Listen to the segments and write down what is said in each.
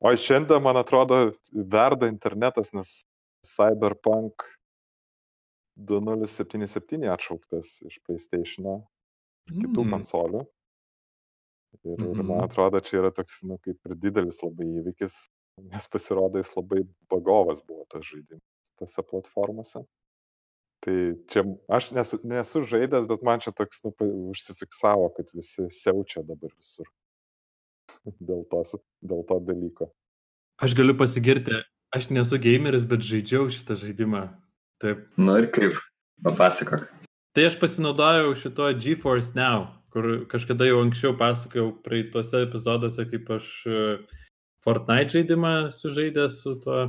O šiandien, man atrodo, verda internetas, nes Cyberpunk 2077 atšauktas iš PlayStation ir kitų Mm. konsolių. Ir, ir Mhm. man atrodo, čia yra toks, nu, kaip ir didelis labai įvykis, nes pasirodo, jis labai bagovas buvo tas žaidimas tose platformose. Tai čia aš nesu, nesu žaidęs, bet man čia toks nu, užsifiksavo, kad visi siaučia dabar visur. dėl, tos, dėl to dalyko. Aš galiu pasigirti, aš nesu gameris, bet žaidžiau šitą žaidimą. Taip. Nu ir kaip, papasakok. Tai aš pasinaudojau šituo GeForce Now, kur kažkada jau anksčiau pasakojau praeituose epizoduose, kaip aš e, Fortnite žaidimą sužaidęs su tuo.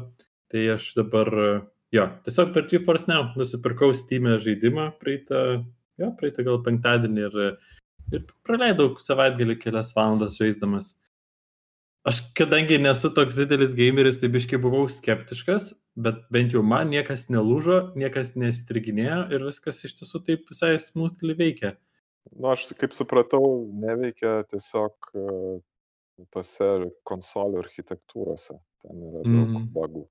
Tai aš dabar, e, jo, tiesiog per GeForce Now nusipirkau Steam žaidimą praeitą, jo, praeitą gal penktadienį ir, ir praleidau savaitgalį kelias valandas žaisdamas. Aš kadangi nesu toks didelis gameris, tai biškai buvau skeptiškas, bet bent jau man niekas nelūžo, niekas nestriginėjo ir viskas iš tiesų taip visai smoothly veikia. Nu, aš kaip supratau, neveikia tiesiog e, tose konsolių architektūrose. Ten yra daug Mhm. bagų.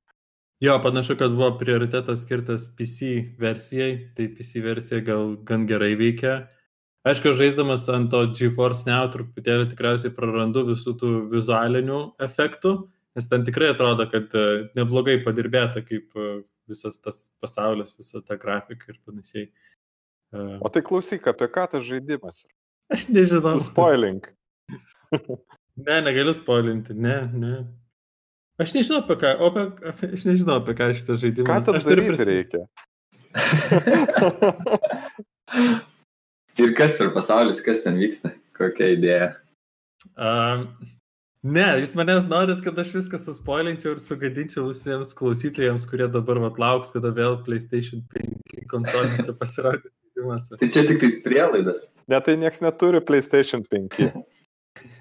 Jo, panašu, kad buvo prioritetas skirtas PC versijai, tai PC versija gal gan gerai veikia. Aišku, žaisdamas ant to GeForce Now truputėlį tikriausiai prarandu visų tų vizualinių efektų, nes ten tikrai atrodo, kad e, neblogai padirbėta kaip e, visas tas pasaulis, visa ta grafika ir panašiai. E, O tai klausyk, apie ką tas žaidimas? Aš nežinau. Spoiling. Ne, negaliu spoilinti, ne, ne. Aš nežinau apie ką, o apie, apie, aš nežinau apie ką šitas žaidimas. Ką turiu daryti prisi- reikia? ir kas per pasaulis, kas ten vyksta, kokia idėja. Um, ne, jūs manęs norit, kad aš viską suspoilinčiau ir sugadinčiau visiems klausytojams, kurie dabar vat, lauks, kada vėl PlayStation 5 konsolėse pasirodys žaidimas. Tai čia tik tais prielaidas. Ne, tai nieks neturi PlayStation 5.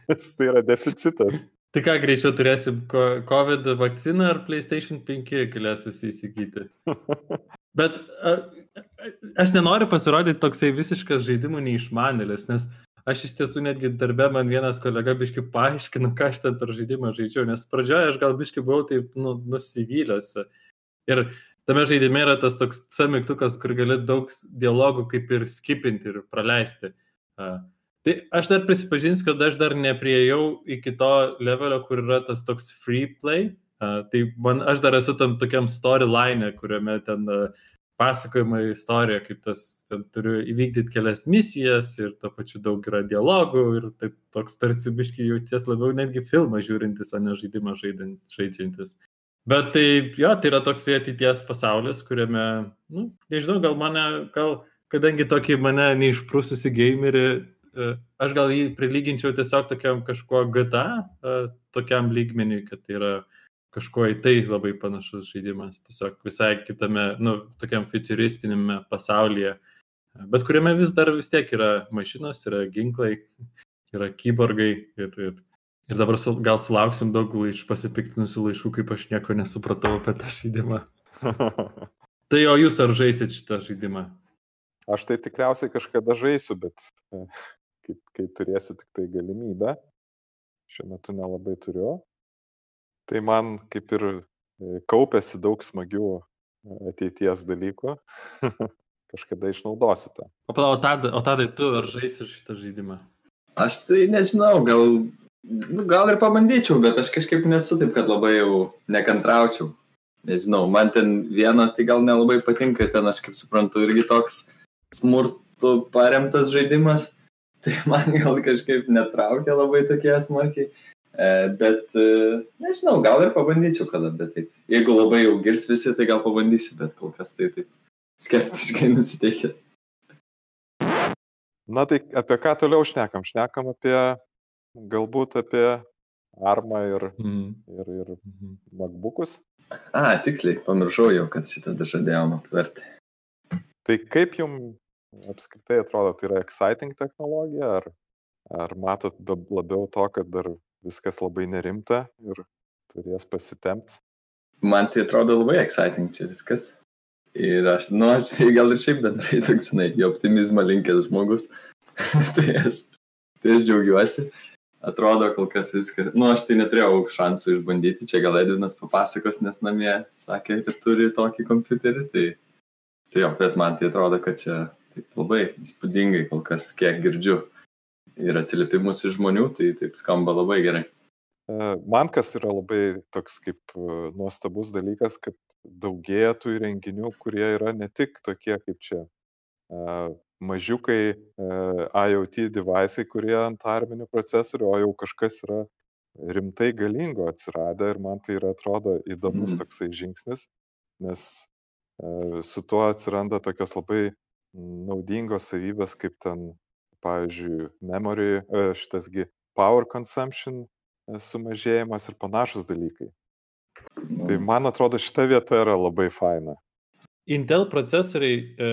Nes tai yra deficitas. Tai ką greičiau turėsim COVID vakciną ar PlayStation 5 galės visi įsigyti. Bet aš nenoriu pasirodyti toksai visiškas žaidimų neišmanėlis, nes aš iš tiesų netgi darbę man vienas kolega biški paaiškino, ką aš ten per žaidimą žaidžiau, nes pradžioje aš gal biški buvau taip nu, nusivylęs. Ir tame žaidime yra tas toks C mygtukas, kur gali daug dialogų kaip ir skipinti ir praleisti. A, Tai aš dar prisipažinsiu, kad aš dar nepriejau iki to levelio, kur yra tas toks free play. Uh, tai man, aš dar esu tam tokiam storyline, kuriame ten uh, pasakojama istorija, kaip tas, ten turiu įvykdyti kelias misijas ir to pačiu daug yra dialogų ir taip toks tarsi biški jauties labiau netgi filmą žiūrintis, o ne žaidimą žaidin- žaidžiantis. Bet tai, jo, tai yra toks ateities pasaulis, kuriame, nu, nežinau, gal mane, gal, kadangi tokį mane neišprūsusi gamerį, e, aš gal jį prilyginčiau tiesiog tokiam kažkuo GTA, e, tokiam lygmeniui, kad tai yra kažkuo į tai labai panašus žaidimas, tiesiog visai kitame, nu, tokiam futuristinėme pasaulyje, bet kuriame vis dar vis tiek yra mašinos, yra ginklai, yra kyborgai ir, ir, ir dabar su, gal sulauksim daug laiš, pasipiktinusių laiškų, kaip aš nieko nesupratau apie tą žaidimą. Tai o jūs ar žaisit šitą žaidimą? Aš tai tikriausiai kažkada žaisiu, bet e, kai, kai turėsiu tik tai galimybę, šiuo metu nelabai turiu, tai man kaip ir e, kaupėsi daug smagių e, ateities dalykų. kažkada išnaudosiu tą. O, o, tadai, o tadai, tu ar žaisi šitą žaidimą? Aš tai nežinau, gal, nu, gal ir pabandyčiau, bet aš kažkaip nesu taip, kad labai jau nekantraučiau. Nežinau, man ten viena tai gal nelabai patinka, ten aš kaip suprantu irgi toks smurtų paremtas žaidimas, tai man gal kažkaip netraukia labai tokie smarkiai. E, bet e, nežinau, gal ir pabandyčiau kada, bet taip. Jeigu labai jau girs visi, tai gal pabandysiu, bet kol kas tai taip skeptiškai nusiteikęs. Na tai apie ką toliau šnekam? Šnekam apie, galbūt apie armą ir, Mm. ir, ir Mhm. MacBookus. A, tiksliai, pamiršau jau, kad šitą žadėjom aptarti. Tai kaip jums apskritai atrodo, tai yra exciting technologija, ar, ar matot labiau to, kad dar viskas labai nerimta ir turės pasitempti? Man tai atrodo labai exciting čia viskas. Ir aš, nu, aš tai gal ir šiaip bendrai, tik žinai, į optimizmą linkęs žmogus. tai, aš, tai aš džiaugiuosi. atrodo kol kas viskas. Nu, aš tai neturėjau šansų išbandyti, čia gal Edvinas papasakos, nes namie sakė, kad turi tokį kompiuterį, tai, tai jo, bet man tai atrodo, kad čia taip labai įspūdingai kol kas, kiek girdžiu ir atsiliepimus iš žmonių, tai taip skamba labai gerai. E, man kas yra labai toks kaip e, nuostabus dalykas, kad daugėja tų įrenginių, kurie yra ne tik tokie kaip čia e, mažiukai IoT devaisai, kurie ant arminių procesorių, o jau kažkas yra rimtai galingo atsiradę ir man tai yra atrodo įdomus mm. toksai žingsnis, nes su tuo atsiranda tokios labai naudingos savybės, kaip ten, pavyzdžiui, memory, šitasgi power consumption sumažėjimas ir panašus dalykai. Tai mm. man atrodo, šita vieta yra labai faina. Intel procesoriai e,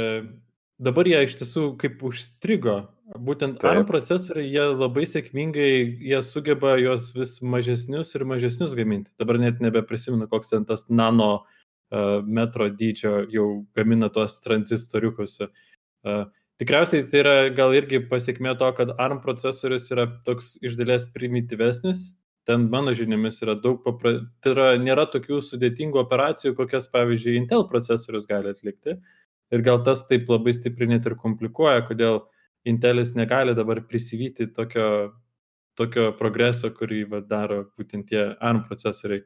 dabar jie iš tiesų kaip užstrigo. Būtent Taip. ARM procesoriai, jie labai sėkmingai, jie sugeba juos vis mažesnius ir mažesnius gaminti. Dabar net nebeprisimenu, koks ten tas nano uh, metro dydžio jau gamina tuos tranzistoriukus. Uh, tikriausiai tai yra gal irgi pasiekmė to, kad ARM procesorius yra toks iš dalies primityvesnis. Ten mano žiniomis yra daug, papra... tai yra, nėra tokių sudėtingų operacijų, kokias, pavyzdžiui, Intel procesorius gali atlikti. Ir gal tas taip labai stipriai net ir komplikuoja, kodėl Intelis negali dabar prisivyti tokio, tokio progreso, kurį va, daro būtent tie ARM procesoriai.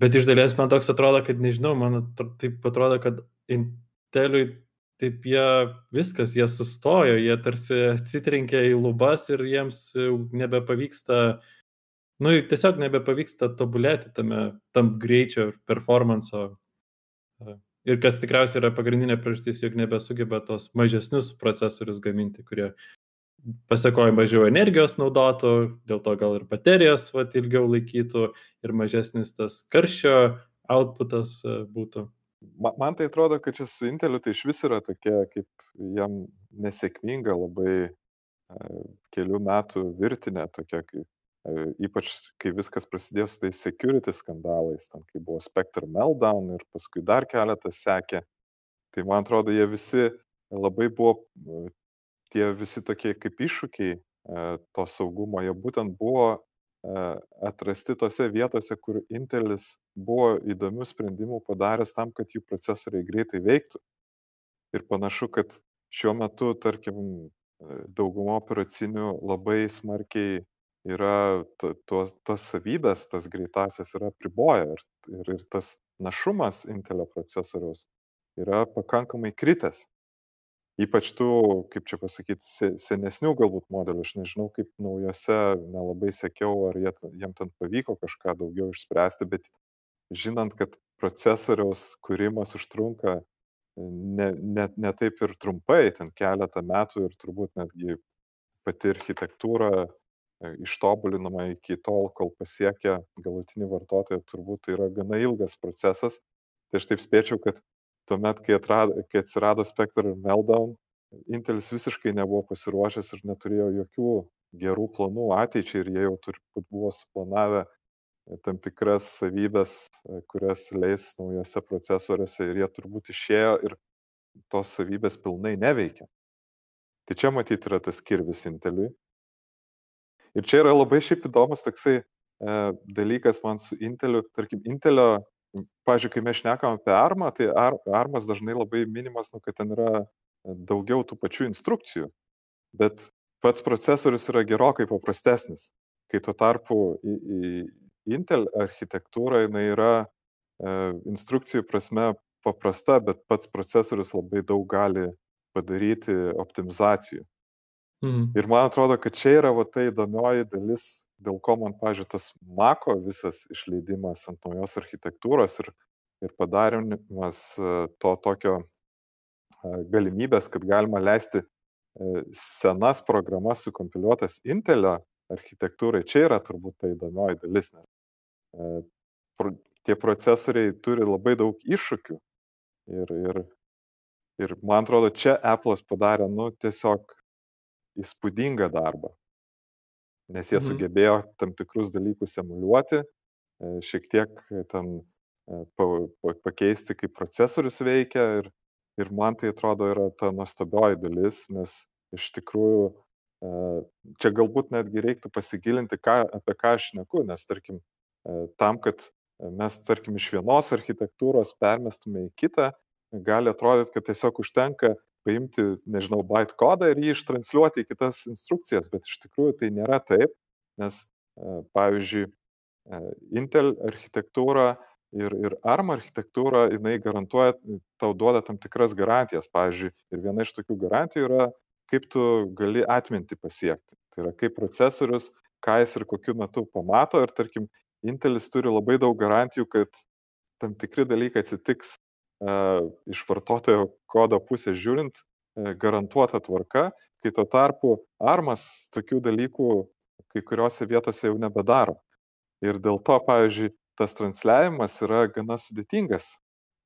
Bet iš dalies man toks atrodo, kad nežinau, man taip atrodo, kad Inteliui taip jie viskas, jie sustojo, jie tarsi atsitrenkė į lubas ir jiems nebepavyksta, nu, tiesiog nebepavyksta tobulėti tame, tam greičio performanso Ir kas tikriausiai yra pagrindinė priežastis, jog nebesugeba tos mažesnius procesorius gaminti, kurie pasakoja mažiau energijos naudotų, dėl to gal ir baterijos vat, ilgiau laikytų ir mažesnis tas karščio outputas e, būtų. Man, tai atrodo, kad čia su Inteliu tai iš vis yra tokia, kaip jam nesėkminga labai e, kelių metų virtinė, tokia kaip E, ypač kai viskas prasidėjo su tais security skandalais, ten kai buvo Spectre Meltdown ir paskui dar keletas sekė, tai man atrodo, jie visi labai buvo, e, tie visi tokie kaip iššūkiai to saugumo, jie būtent buvo atrasti tose vietose, kur Intelis buvo įdomių sprendimų padaręs tam, kad jų procesoriai greitai veiktų. Ir panašu, kad šiuo metu, tarkim, dauguma operacinių labai smarkiai yra ta, tuos, tas savybės, tas greitasias yra priboja ir, ir, ir tas našumas Intelio procesoriaus yra pakankamai kritęs. Ypač tų, kaip čia pasakyti, senesnių galbūt modelių, aš nežinau, kaip naujose, nelabai sekiau, ar jie, jiem ten pavyko kažką daugiau išspręsti, bet žinant, kad procesoriaus kūrimas užtrunka ne, ne, ne taip ir trumpai, ten keletą metų ir turbūt netgi pati architektūra E, ištobulinama iki tol, kol pasiekia galutinį vartotoją, turbūt tai yra gana ilgas procesas. Tai aš taip spėčiau, kad tuomet, kai, atrado, kai atsirado Spectre ir Meltdown, Intelis visiškai nebuvo pasiruošęs ir neturėjo jokių gerų planų ateičiai ir jie jau turbūt buvo suplanavę e, tam tikras savybės, e, kurias leis naujose procesoriuose ir jie turbūt išėjo ir tos savybės pilnai neveikia. Tai čia matyti yra tas kirvis Inteliui Ir čia yra labai šiaip įdomus toksai e, dalykas man su Inteliu. Tarkim, Intelio, pažiūrėjau, kai mes šnekam apie armą, tai ar, armas dažnai labai minimas, nu, kad ten yra daugiau tų pačių instrukcijų. Bet pats procesorius yra gerokai paprastesnis. Kai tuo tarpu į, į Intel architektūra jinai yra e, instrukcijų prasme paprasta, bet pats procesorius labai daug gali padaryti optimizacijų. Mhm. Ir man atrodo, kad čia yra va ta įdomioji dalis, dėl ko man, pažiūrėjau, tas Mako visas išleidimas ant naujos architektūros ir, ir padarimas e, to tokio e, galimybės, kad galima leisti e, senas programas sukompiliuotas Intelio architektūrai, čia yra turbūt ta įdomioji dalis, nes tie procesoriai turi labai daug iššūkių. Ir, ir, ir man atrodo, čia Apple'as padarė, nu, tiesiog įspūdingą darbą, nes jie mhm. sugebėjo tam tikrus dalykus emuliuoti, e, šiek tiek ten e, pakeisti, kaip procesorius veikia ir, ir man tai atrodo yra ta nuostabioji dalis, nes iš tikrųjų čia galbūt netgi reiktų pasigilinti, ką, apie ką aš neku, nes tarkim, tam, kad mes, tarkim, iš vienos architektūros permestume į kitą, gali atrodyti, kad tiesiog užtenka paimti, nežinau, byte kodą ir jį ištransliuoti į kitas instrukcijas, bet iš tikrųjų tai nėra taip, nes, pavyzdžiui, Intel architektūra ir, ir ARM architektūra, jinai garantuoja, tau duoda tam tikras garantijas. Pavyzdžiui, ir viena iš tokių garantijų yra, kaip tu gali atminti pasiekti. Tai yra, kaip procesorius, ką jis ir kokiu metu pamato. Ir tarkim, Intelis turi labai daug garantijų, kad tam tikri dalykai atsitiks iš vartotojo kodo pusės žiūrint, uh, garantuota tvarka, kai tuo tarpu armas tokių dalykų kai kuriuose vietose jau nebedaro. Ir dėl to, pavyzdžiui, tas transliavimas yra gana sudėtingas,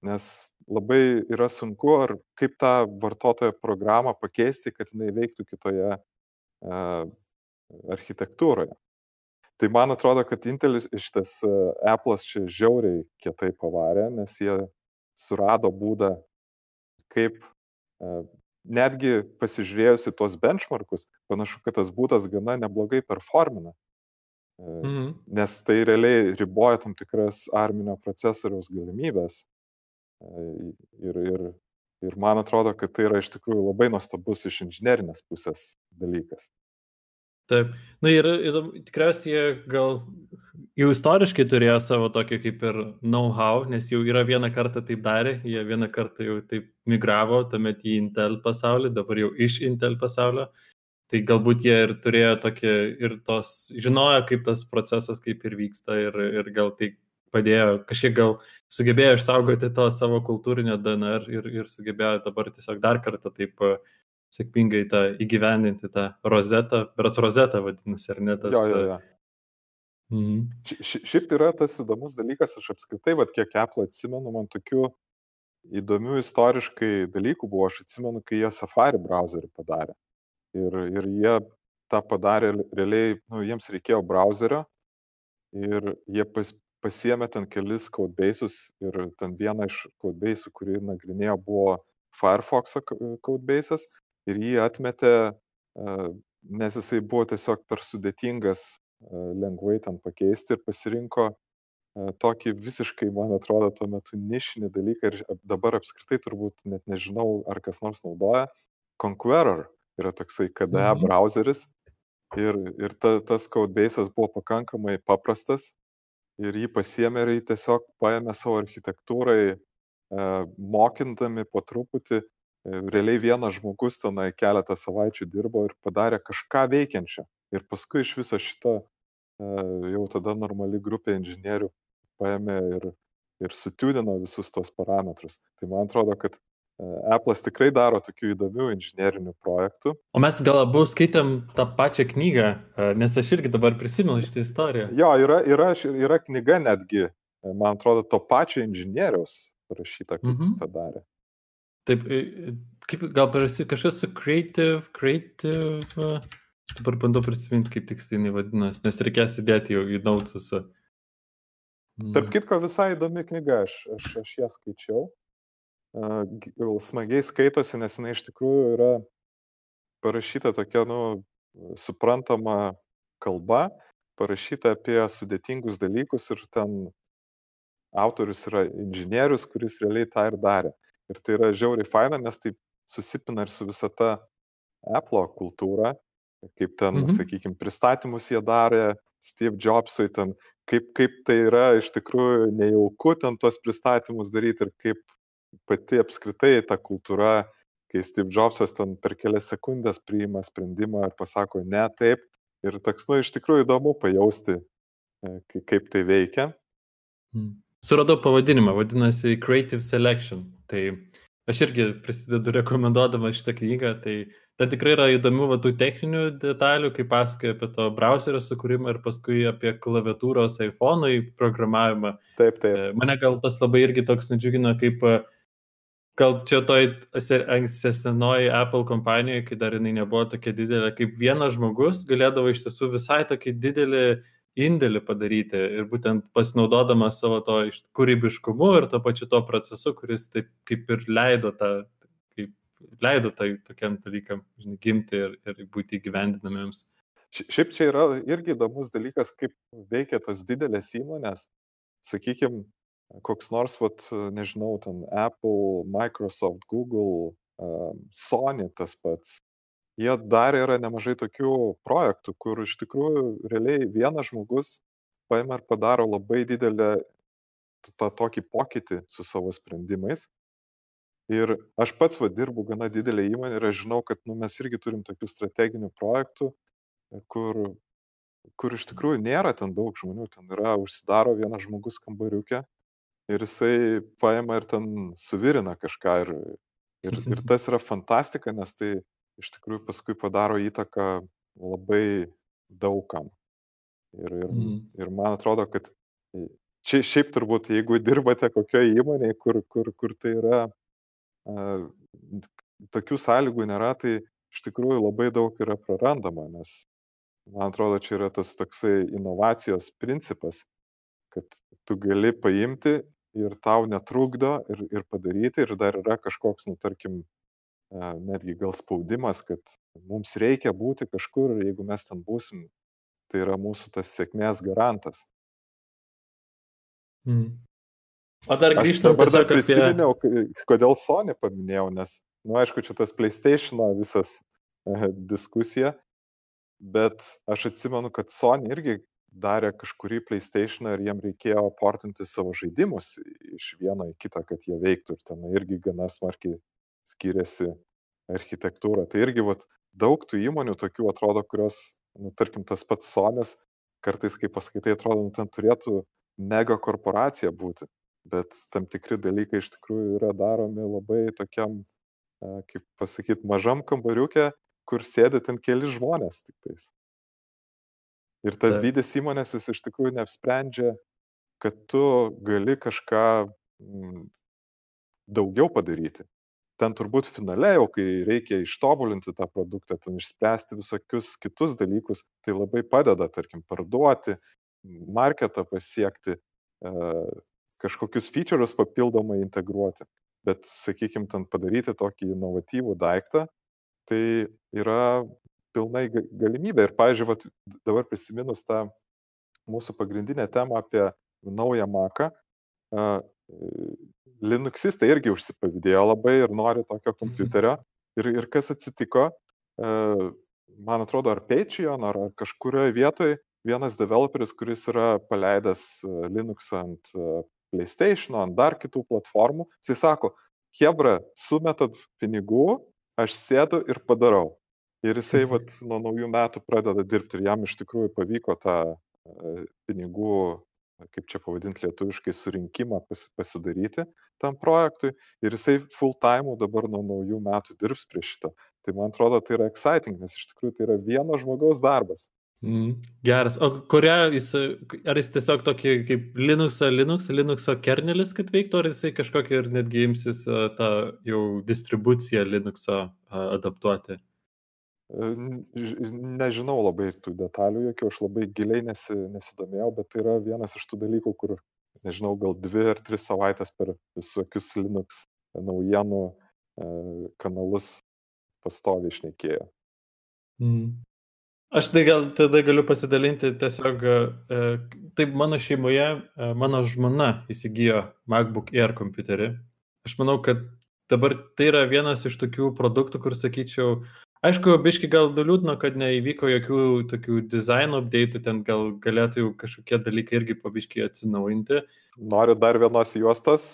nes labai yra sunku, ar kaip tą vartotojo programą pakeisti, kad jinai veiktų kitoje uh, architektūroje. Tai man atrodo, kad Intelis šitas uh, Apple'as čia žiauriai kietai pavarė, nes jie surado būdą, kaip uh, netgi pasižiūrėjus į tuos benchmarkus, panašu, kad tas būdas gana neblogai performina. Mhm. Nes tai realiai riboja tam tikras arminio procesoriaus galimybės. Ir, ir, ir man atrodo, kad tai yra iš tikrųjų labai nuostabus iš inžinerinės pusės dalykas. Taip, na ir, ir tikriausiai jie gal jau istoriškai turėjo savo tokį kaip ir know-how, nes jau yra vieną kartą taip darė, jie vieną kartą jau taip migravo, tuomet į Intel pasaulį, dabar jau iš Intel pasaulio. Tai galbūt jie ir turėjo tokį, ir tos, žinojo, kaip tas procesas kaip ir vyksta ir, ir gal tai padėjo, kažkiek gal sugebėjo išsaugoti to savo kultūrinio DNR ir, ir sugebėjo dabar tiesiog dar kartą taip uh, sėkmingai tą įgyvendinti tą rozetą, berats rozetą vadinasi, ar ne tas. Jo, jo, jo. Mhm. Ši, šiaip yra tas įdomus dalykas, aš apskritai, vad kiek Apple atsimenu, man tokių įdomių istoriškai dalykų buvo, aš atsimenu, kai jie Safari browserį padarė. Ir, ir jie tą padarė realiai, nu, jiems reikėjo browserio ir jie pas, pasiemė ten kelis codebase'us ir ten vieną iš codebase'ų, kurį nagrinėjo, buvo Firefox codebase'as ir jį atmetė, nes jisai buvo tiesiog per sudėtingas lengvai ten pakeisti ir pasirinko tokį visiškai, man atrodo, tuo metu nišinį dalyką ir dabar apskritai turbūt net nežinau, ar kas nors naudoja, Conqueror yra toksai KDE mhm. browseris ir, ir ta, tas codebase'as buvo pakankamai paprastas ir jį pasiemė ir jį tiesiog paėmė savo architektūrai, mokindami po truputį, realiai vienas žmogus tenai keletą savaičių dirbo ir padarė kažką veikiančio. Ir paskui iš viso šito e, jau tada normali grupė inžinierių paėmė ir, ir sutiudino visus tos parametrus. Tai man atrodo, kad Apple'as tikrai daro tokių įdomių inžinierinių projektų. O mes gal abu skaitėm tą pačią knygą, nes aš irgi dabar prisimenu šitą istoriją. Jo, yra, yra, yra knyga netgi, man atrodo, to pačio inžinieriaus parašyta, kaip mhm. jis tą darė. Taip, kaip gal parasi kažkas su creative, creative, dabar bandau prisiminti, kaip tiksliai vadinasi, nes reikės įdėti jau į nautsus. Tarp kitko, visai įdomi knyga, aš, aš, aš ją skaičiau smagiai skaitosi, nes jinai iš tikrųjų yra parašyta tokia, nu, suprantama kalba, parašyta apie sudėtingus dalykus ir ten autorius yra inžinierius, kuris realiai tą ir darė. Ir tai yra žiauriai faina, nes tai susipina ir su visa ta Apple kultūra, kaip ten, mhm. sakykime, pristatymus jie darė, Steve Jobsui ten, kaip, kaip tai yra iš tikrųjų nejauku ten tos pristatymus daryti ir kaip pati apskritai ta kultūra, kai Steve Jobsas ten per kelias sekundės priima sprendimą ir pasako ne taip. Ir toks, nu, iš tikrųjų įdomu pajausti, e, kaip tai veikia. Hmm. Suradau pavadinimą, vadinasi Creative Selection. Tai aš irgi prisidedu rekomenduodamas šitą knygą, tai ten tikrai yra įdomių va, tų techninių detalių, kaip pasakoja apie to browserio sukūrimą ir paskui apie klaviatūros iPhone'ui programavimą. Taip, taip. E, mane gal tas labai irgi toks nudžiugino, kaip uh, gal čia toj ankstesnoj Apple kompanijoje, kai dar jinai nebuvo tokia didelė, kaip vienas žmogus galėdavo iš tiesų visai tokį didelį indėlį padaryti ir būtent pasinaudodamas savo to kūrybiškumu ir to pačiu to procesu, kuris taip kaip ir leido tą kaip leido tai tokiam dalykam, žinai, gimti ir, ir būti įgyvendinamiems. Šiaip čia yra irgi įdomus dalykas, kaip veikia tas didelės įmonės. Sakykime, koks nors, vat, nežinau, ten Apple, Microsoft, Google, Sony tas pats. Jie dar yra nemažai tokių projektų, kur iš tikrųjų realiai vienas žmogus paima ir padaro labai didelę tą tokį pokytį su savo sprendimais. Ir aš pats va dirbu gana didelė įmonė ir aš žinau, kad nu, mes irgi turim tokių strateginių projektų, kur, kur iš tikrųjų nėra ten daug žmonių, ten yra užsidaro vienas žmogus kambariukė ir jisai paima ir ten suvirina kažką ir, ir, ir tas yra fantastika, nes tai iš tikrųjų paskui padaro įtaką labai daugam. Ir, ir, mm. ir man atrodo, kad čia šiaip turbūt, jeigu dirbate kokioje įmonėje, kur, kur, kur tai yra, a, tokių sąlygų nėra, tai iš tikrųjų labai daug yra prarandama, nes man atrodo, čia yra tas toksai inovacijos principas, kad tu gali paimti ir tau netrukdo ir, ir padaryti, ir dar yra kažkoks, nu, tarkim, netgi gal spaudimas, kad mums reikia būti kažkur ir jeigu mes ten būsim, tai yra mūsų tas sėkmės garantas. Mm. O dar grįžtant dabar dar prisiminiau, apie... kodėl Sony paminėjau, nes, na, nu, aišku, čia tas PlayStation visas e, diskusija, bet aš atsimenu, kad Sony irgi darė kažkurį PlayStation ir jiem reikėjo portinti savo žaidimus iš vieno į kitą, kad jie veiktų ir ten irgi gana smarkiai skiriasi architektūra. Tai irgi vat, daug tų įmonių tokių atrodo, kurios, nu, tarkim, tas pats Sonis, kartais, kai paskaitai, atrodo, nu, ten turėtų mega korporacija būti, bet tam tikri dalykai iš tikrųjų yra daromi labai tokiam, kaip pasakyti, mažam kambariukė, kur sėdi ten keli žmonės tik tais. Ir tas Taip. dydis įmonės jis iš tikrųjų neapsprendžia, kad tu gali kažką daugiau padaryti. Ten turbūt finale jau, kai reikia ištobulinti tą produktą, ten išspręsti visokius kitus dalykus, tai labai padeda, tarkim, parduoti, marketą pasiekti, e, kažkokius feature'us papildomai integruoti. Bet, sakykime, ten padaryti tokį inovatyvų daiktą, tai yra pilnai galimybė. Ir, pavyzdžiui, dabar prisiminus tą mūsų pagrindinę temą apie naują maką, uh, Linuxistai irgi užsipavydėjo labai ir nori tokio mhm. kompiuterio. Ir, ir kas atsitiko, uh, man atrodo, ar Patreon, ar, kažkurioje vietoje vienas developeris, kuris yra paleidęs Linux ant PlayStation, ant dar kitų platformų, jisai sako, Hebra, sumetat pinigų, aš sėdu ir padarau. Ir jisai vat, nuo naujų metų pradeda dirbti ir jam iš tikrųjų pavyko tą pinigų, kaip čia pavadinti lietuviškai, surinkimą pasidaryti tam projektui. Ir jisai full time dabar nuo naujų metų dirbs prie šito. Tai man atrodo, tai yra exciting, nes iš tikrųjų tai yra vieno žmogaus darbas. Mm, geras. O kurią jis, ar jis tiesiog tokį kaip Linuxą, Linux, Linuxo kernelis, kad veiktų, ar jisai kažkokį ir netgi imsis tą jau distribuciją Linuxo adaptuoti? Nežinau labai tų detalių, jokių aš labai giliai nesi, nesidomėjau, bet tai yra vienas iš tų dalykų, kur, nežinau, gal dvi ar tris savaitės per visokius Linux naujienų kanalus pastoviai išnekėjo. Mm. Aš tai gal tada galiu pasidalinti tiesiog, e, taip mano šeimoje, e, mano žmona įsigijo MacBook Air kompiuterį. Aš manau, kad dabar tai yra vienas iš tokių produktų, kur sakyčiau, aišku, biški gal liūdno, kad neįvyko jokių tokių dizaino update'ų, ten gal galėtų jau kažkokie dalykai irgi pabiški atsinaujinti. Noriu dar vienos juostos,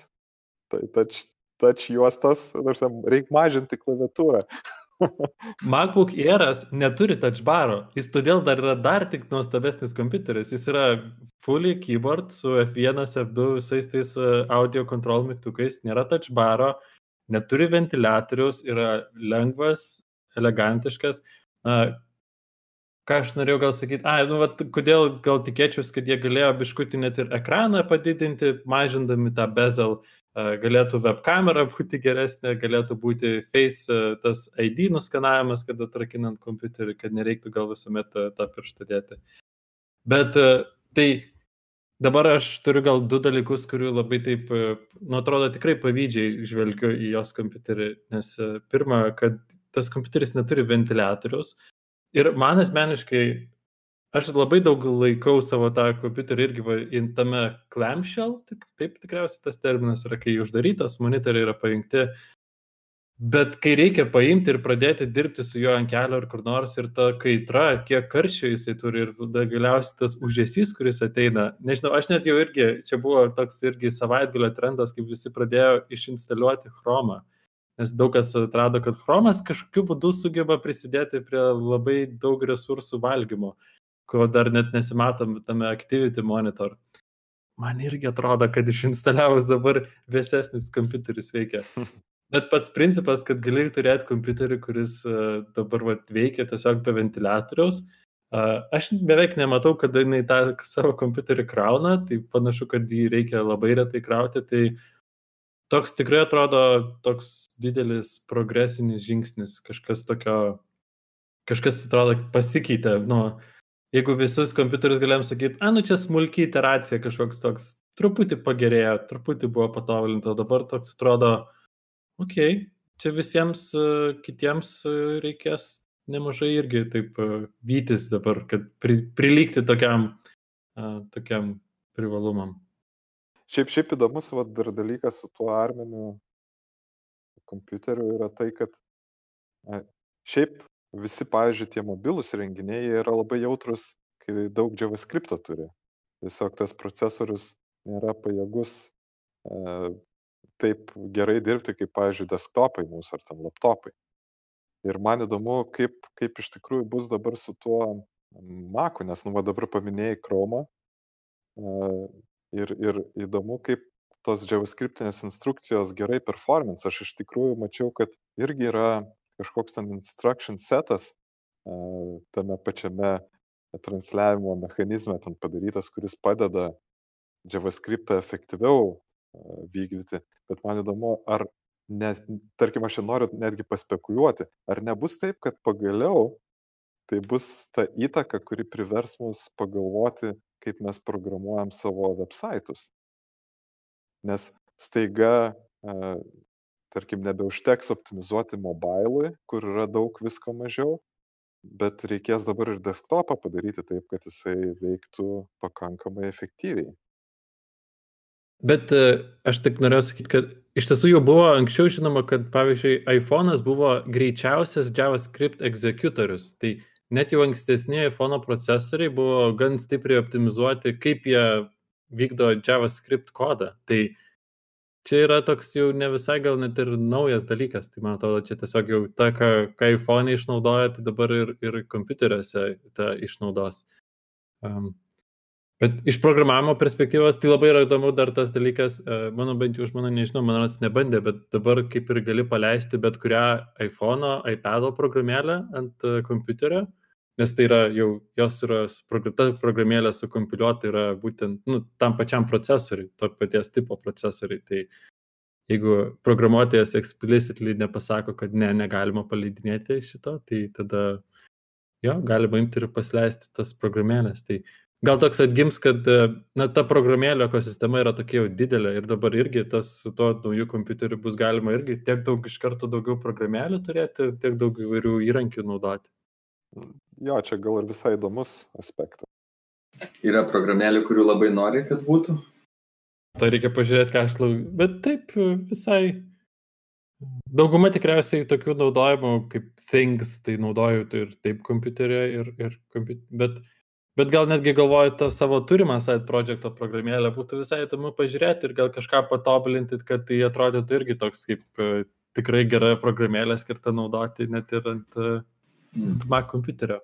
tai touch, touch juostos, reikia mažinti klaviatūrą. MacBook Airas neturi touch baro, jis todėl dar yra dar tik nuostabesnis kompiuteris. Jis yra fully keyboard su F1, F2 visais tais e, audio control mygtukais, nėra touch baro, neturi ventiliatorius, yra lengvas, elegantiškas. Na, ką aš norėjau gal sakyti, ai, nu, vat, kodėl gal tikėčiausi, kad jie galėjo biškutį net ir ekraną padidinti, mažindami tą bezel. Galėtų webkamera būti geresnė, galėtų būti face tas ID nuskanavimas, kad atrakinant kompiuterį, kad nereiktų gal visuomet tą, tą pirštą dėti. Bet tai dabar aš turiu gal du dalykus, kurių labai taip, nu, atrodo, tikrai pavydžiai žvelgiu į jos kompiuterį, nes pirma, kad tas kompiuteris neturi ventiliatoriaus. Ir man asmeniškai aš labai daug laikau savo tą kompiuterį irgi va, tame clamshell, taip, taip tikriausiai tas terminas yra, kai uždarytas, monitoriai yra pajungti, bet kai reikia paimti ir pradėti dirbti su juo ant kelio ar kur nors ir ta kaitra, kiek karščio jisai turi ir tada galiausiai tas užėsys, kuris ateina, nežinau, aš net jau irgi, čia buvo toks irgi savaitgalio trendas, kaip visi pradėjo išinstaliuoti chromą nes daug kas atrado, kad chromas kažkokiu būdu sugeba prisidėti prie labai daug resursų valgymo ko dar net nesimatom tame Activity Monitor. Man irgi atrodo, kad išinstaliavus dabar vėsesnis kompiuteris veikia. Bet pats principas, kad gali turėti kompiuterį, kuris uh, dabar vat, veikia tiesiog be ventiliatoriaus, uh, aš beveik nematau, kad jinai tą savo kompiuterį krauna, tai panašu, kad jį reikia labai retai krauti, tai toks tikrai atrodo toks didelis progresinis žingsnis, kažkas tokio, kažkas atrodo pasikeitė nuo jeigu visus kompiuterius galėjom sakyti, a, nu čia smulkiai iteracija kažkoks toks, truputį pagerėjo, truputį buvo patobulinta, dabar toks atrodo, okei, okay, čia visiems uh, kitiems uh, reikės nemažai irgi taip uh, vytis dabar, kad pri, prilygti tokiam, tokiam privalumam. Šiaip, šiaip įdomus vad dar dalykas su tuo arminiu kompiuteriu yra tai, kad šiaip visi, pavyzdžiui, tie mobilūs renginiai yra labai jautrus, kai daug JavaScript turi. Tiesiog tas procesorius nėra pajėgus e, taip gerai dirbti, kaip, pavyzdžiui, desktopai mūsų ar ten laptopai. Ir man įdomu, kaip, kaip iš tikrųjų bus dabar su tuo Maku, nes nu va dabar paminėjai Chrome e, ir, ir įdomu, kaip tos JavaScriptinės instrukcijos gerai performance. Aš iš tikrųjų mačiau, kad irgi yra kažkoks ten instruction setas tame pačiame transliavimo mechanizme ten padarytas, kuris padeda JavaScriptą efektyviau vykdyti. Bet man įdomu, ar, ne, tarkim, aš noriu netgi paspekuliuoti, ar nebus taip, kad pagaliau tai bus ta įtaka, kuri privers mus pagalvoti, kaip mes programuojam savo websaitus. Nes staiga tarkim nebeužteks optimizuoti mobilui, kur yra daug visko mažiau, bet reikės dabar ir desktopą padaryti taip, kad jisai veiktų pakankamai efektyviai. Bet e, aš tik norėjau sakyti, kad iš tiesų jau buvo anksčiau žinoma, kad pavyzdžiui iPhone'as buvo greičiausias JavaScript egzekutorius. Tai net jau ankstesni iPhone procesoriai buvo gan stipriai optimizuoti, kaip jie vykdo JavaScript kodą. Tai čia yra toks jau ne visai gal net ir naujas dalykas. Tai man atrodo, čia tiesiog jau ta, ką, ką iPhone išnaudoja, tai dabar ir, ir kompiuteriuose tą išnaudos. Um, bet iš programavimo perspektyvos tai labai yra įdomu dar tas dalykas, uh, mano bent jau už mano nežinau, man atrodo, nebandė, bet dabar kaip ir gali paleisti bet kurią iPhone, iPad programėlę ant uh, kompiuterio nes tai yra jau jos yra ta programėlė sukompiliuota yra būtent nu, tam pačiam procesoriui, to paties tipo procesoriui. Tai jeigu programuotojas explicitly nepasako, kad ne, negalima paleidinėti šito, tai tada jo, galima imti ir pasileisti tas programėlės. Tai gal toks atgims, kad na, ta programėlė ekosistema yra tokia jau didelė ir dabar irgi tas su tuo nauju kompiuteriu bus galima irgi tiek daug iš karto daugiau programėlių turėti, tiek daug įvairių įrankių naudoti. Jo, čia gal ir visai įdomus aspektas. Yra programėlių, kurių labai nori, kad būtų. To reikia pažiūrėti, ką aš laukiu. Bet taip, visai. Dauguma tikriausiai tokių naudojimų kaip Things, tai naudoju tai ir taip kompiuterį, ir, ir kompiuterį. Bet, bet gal netgi galvoju, tą savo turimą side projekto programėlę būtų visai įdomu pažiūrėti ir gal kažką patobulinti, kad tai atrodytų irgi toks kaip tikrai gera programėlė skirta naudoti net ir ant uh, ant Mac kompiuterio.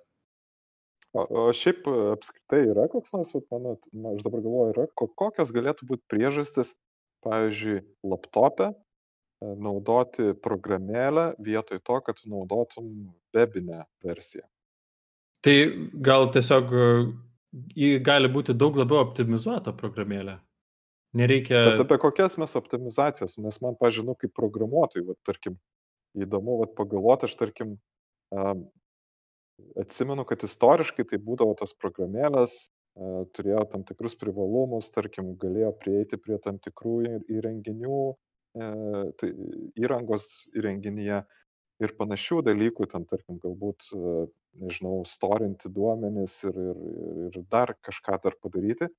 O, o šiaip apskritai yra koks nors, mano, na, aš dabar galvoju, yra, kokios galėtų būti priežastis, pavyzdžiui, laptopė e, naudoti programėlę vietoj to, kad naudotum webinę versiją. Tai gal tiesiog e, ji gali būti daug labiau optimizuota programėlė. Nereikia. Bet apie kokias mes optimizacijas, nes man, pažinu, kaip programuotojai, va, tarkim, įdomu va, pagalvoti, aš tarkim, atsimenu, kad istoriškai tai būdavo tos programėlės turėjo tam tikrus privalumus, tarkim, galėjo prieiti prie tam tikrų įrenginių, tai įrangos įrenginyje ir panašių dalykų, ten, tarkim, galbūt, nežinau, storinti duomenis ir, ir, ir dar kažką dar padaryti,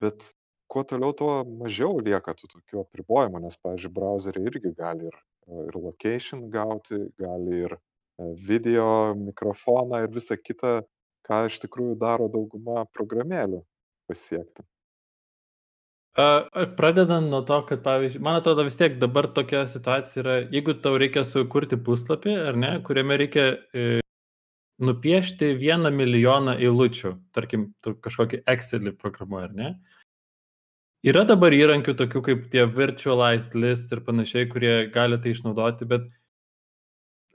bet kuo toliau, tuo mažiau lieka tų tokių apribojimų, nes, pavyzdžiui, browseriai irgi gali ir, ir location gauti, gali ir video, mikrofoną ir visą kitą, ką iš tikrųjų daro dauguma programėlių pasiekti. Pradedant nuo to, kad, pavyzdžiui, man atrodo vis tiek dabar tokia situacija yra, jeigu tau reikia sukurti puslapį, ar ne, kuriame reikia e, nupiešti vieną milijoną eilučių, tarkim, kažkokį Excelį programuoji, ar ne? Yra dabar įrankių tokių kaip tie virtualized list ir panašiai, kurie gali tai išnaudoti, bet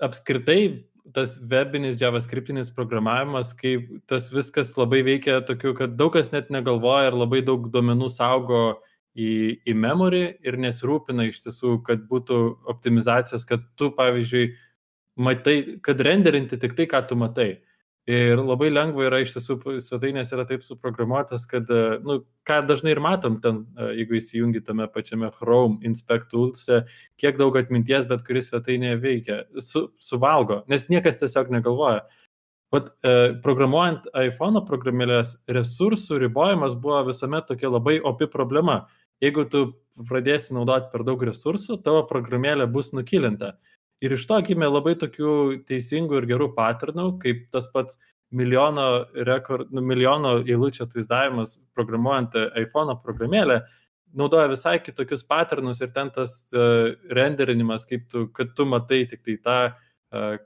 apskritai tas webinis javascriptinis programavimas, kaip tas viskas labai veikia tokiu, kad daug kas net negalvoja ir labai daug duomenų saugo į, į memory ir nesirūpina iš tiesų, kad būtų optimizacijos, kad tu, pavyzdžiui, matai, kad renderinti tik tai, ką tu matai. Ir labai lengva yra iš tiesų, svetainės yra taip suprogramuotas, kad, e, nu, ką dažnai ir matom ten, e, jeigu įsijungi tame pačiame Chrome Inspect Toolse, kiek daug atminties bet kuris svetainėje veikia, su, suvalgo, nes niekas tiesiog negalvoja. Vat, e, programuojant iPhone programėlės, resursų ribojimas buvo visuomet tokia labai opi problema. Jeigu tu pradėsi naudoti per daug resursų, tavo programėlė bus nukilinta. Ir iš to gimė labai tokių teisingų ir gerų paternų, kaip tas pats milijono, rekord, nu, milijono eilučių atvaizdavimas programuojant iPhone programėlę, naudoja visai kitokius paternus ir ten tas uh, renderinimas, kaip tu, kad tu matai tik tai tą, uh,